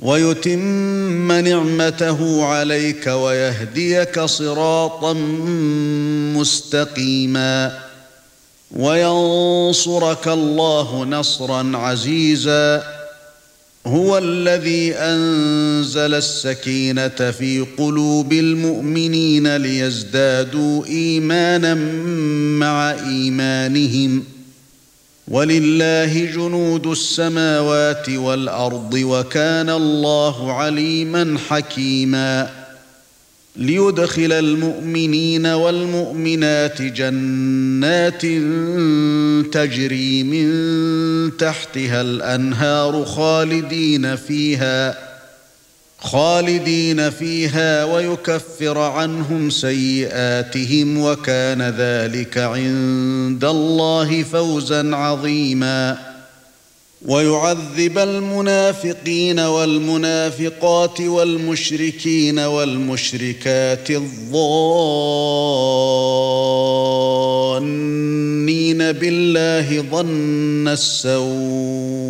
ويتم نعمته عليك ويهديك صراطا مستقيما وينصرك الله نصرا عزيزا هو الذي أنزل السكينة في قلوب المؤمنين ليزدادوا إيمانا مع إيمانهم ولله جنود السماوات والأرض وكان الله عليما حكيما. ليدخل المؤمنين والمؤمنات جنات تجري من تحتها الأنهار خالدين فيها. خالدين فيها ويكفر عنهم سيئاتهم وكان ذلك عند الله فوزا عظيما. ويعذب المنافقين والمنافقات والمشركين والمشركات الظانين بالله ظن السوء.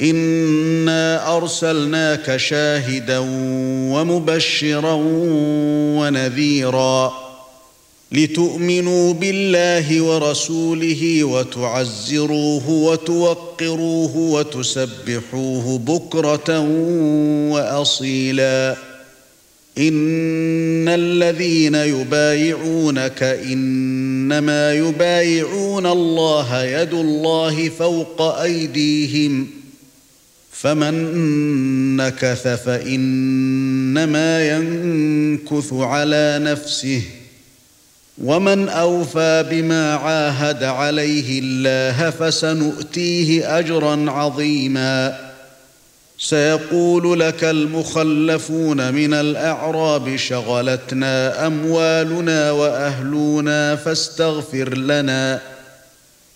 انا ارسلناك شاهدا ومبشرا ونذيرا لتؤمنوا بالله ورسوله وتعزروه وتوقروه وتسبحوه بكره واصيلا ان الذين يبايعونك انما يبايعون الله يد الله فوق ايديهم فمن نكث فإنما ينكث على نفسه ومن أوفى بما عاهد عليه الله فسنؤتيه أجرا عظيما سيقول لك المخلفون من الأعراب شغلتنا أموالنا وأهلنا فاستغفر لنا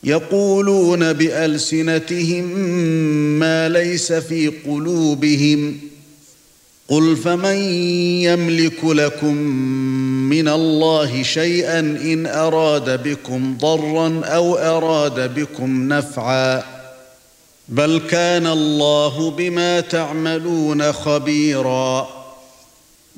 يقولون بألسنتهم ما ليس في قلوبهم قل فمن يملك لكم من الله شيئا إن أراد بكم ضرا أو أراد بكم نفعا بل كان الله بما تعملون خبيرا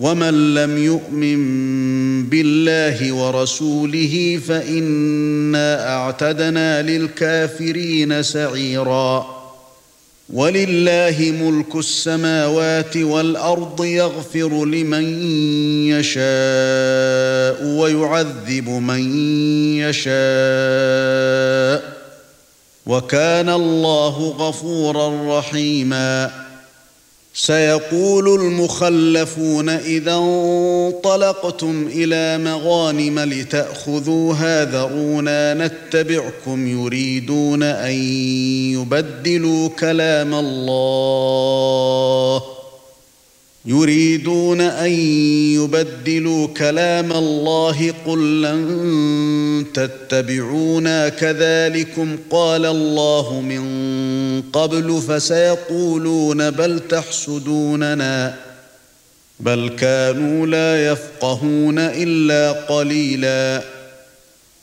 ومن لم يؤمن بالله ورسوله فإنا اعتدنا للكافرين سعيرا ولله ملك السماوات والارض يغفر لمن يشاء ويعذب من يشاء وكان الله غفورا رحيما سيقول المخلفون إذا انطلقتم إلى مغانم لتاخذوها ذرونا نتبعكم يريدون أن يبدلوا كلام الله. يريدون أن يبدلوا كلام الله قل لن تتبعونا كذلكم قال الله من قبل فسيقولون بل تحسدوننا بل كانوا لا يفقهون إلا قليلا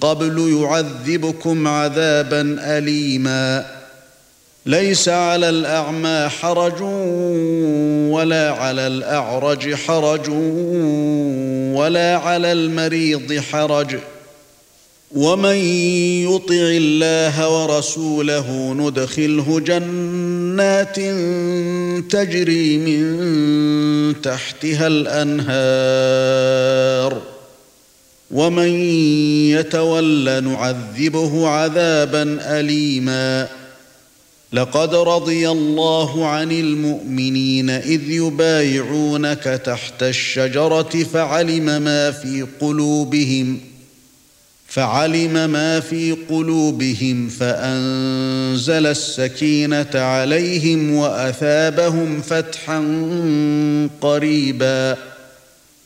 قبل يعذبكم عذابا اليما. ليس على الأعمى حرج ولا على الأعرج حرج ولا على المريض حرج. ومن يطع الله ورسوله ندخله جنات تجري من تحتها الأنهار. ومن يتول نعذبه عذابا اليما. لقد رضي الله عن المؤمنين إذ يبايعونك تحت الشجرة فعلم ما في قلوبهم فعلم ما في قلوبهم فأنزل السكينة عليهم وأثابهم فتحا قريبا.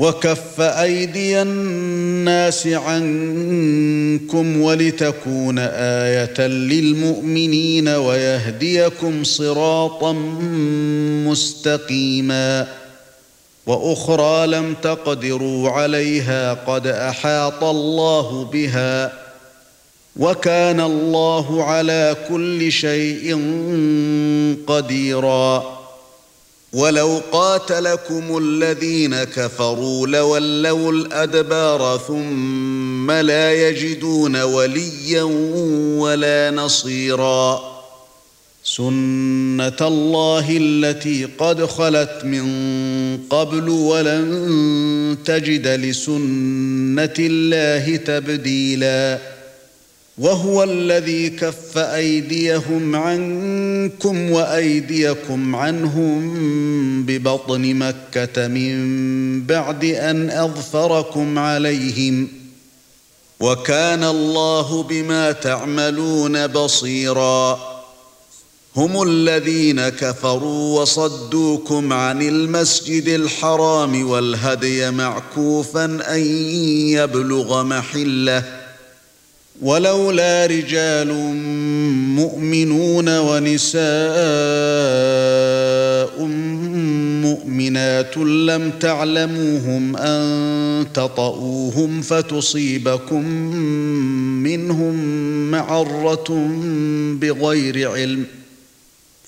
وكف ايدي الناس عنكم ولتكون إيه للمؤمنين ويهديكم صراطا مستقيما وأخرى لم تقدروا عليها قد احاط الله بها وكان الله على كل شيء قديرا ولو قاتلكم الذين كفروا لولوا الأدبار ثم لا يجدون وليا ولا نصيرا. سنة الله التي قد خلت من قبل ولن تجد لسنة الله تبديلا. وهو الذي كف أيديهم عنكم وأيديكم عنهم ببطن مكة من بعد أن أظفركم عليهم وكان الله بما تعملون بصيرا هم الذين كفروا وصدوكم عن المسجد الحرام والهدي معكوفا أن يبلغ محله ولولا رجال مؤمنون ونساء مؤمنات لم تعلموهم أن تطؤوهم فتصيبكم منهم معرة بغير علم ۖ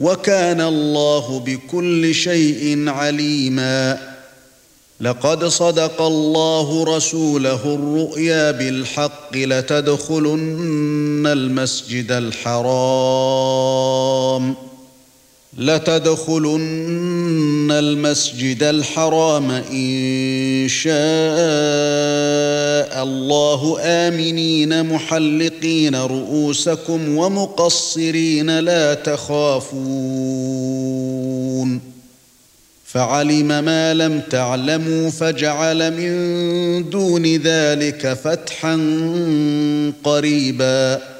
وكان الله بكل شيء عليما. لقد صدق الله رسوله الرؤيا بالحق لتدخلن المسجد الحرام. لتدخلن المسجد الحرام إن شاء الله آمنين محلقين رؤوسكم ومقصرين لا تخافون. فعلم ما لم تعلموا فجعل من دون ذلك فتحا قريبا.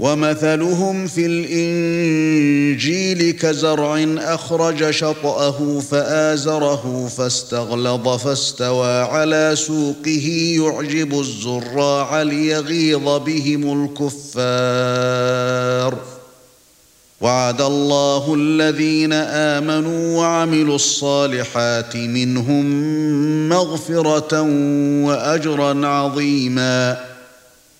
ومثلهم في الإنجيل كزرع أخرج شطأه فآزره فاستغلظ فاستوى على سوقه يعجب الزراع ليغيظ بهم الكفار. وعد الله الذين آمنوا وعملوا الصالحات منهم مغفرة وأجرا عظيما.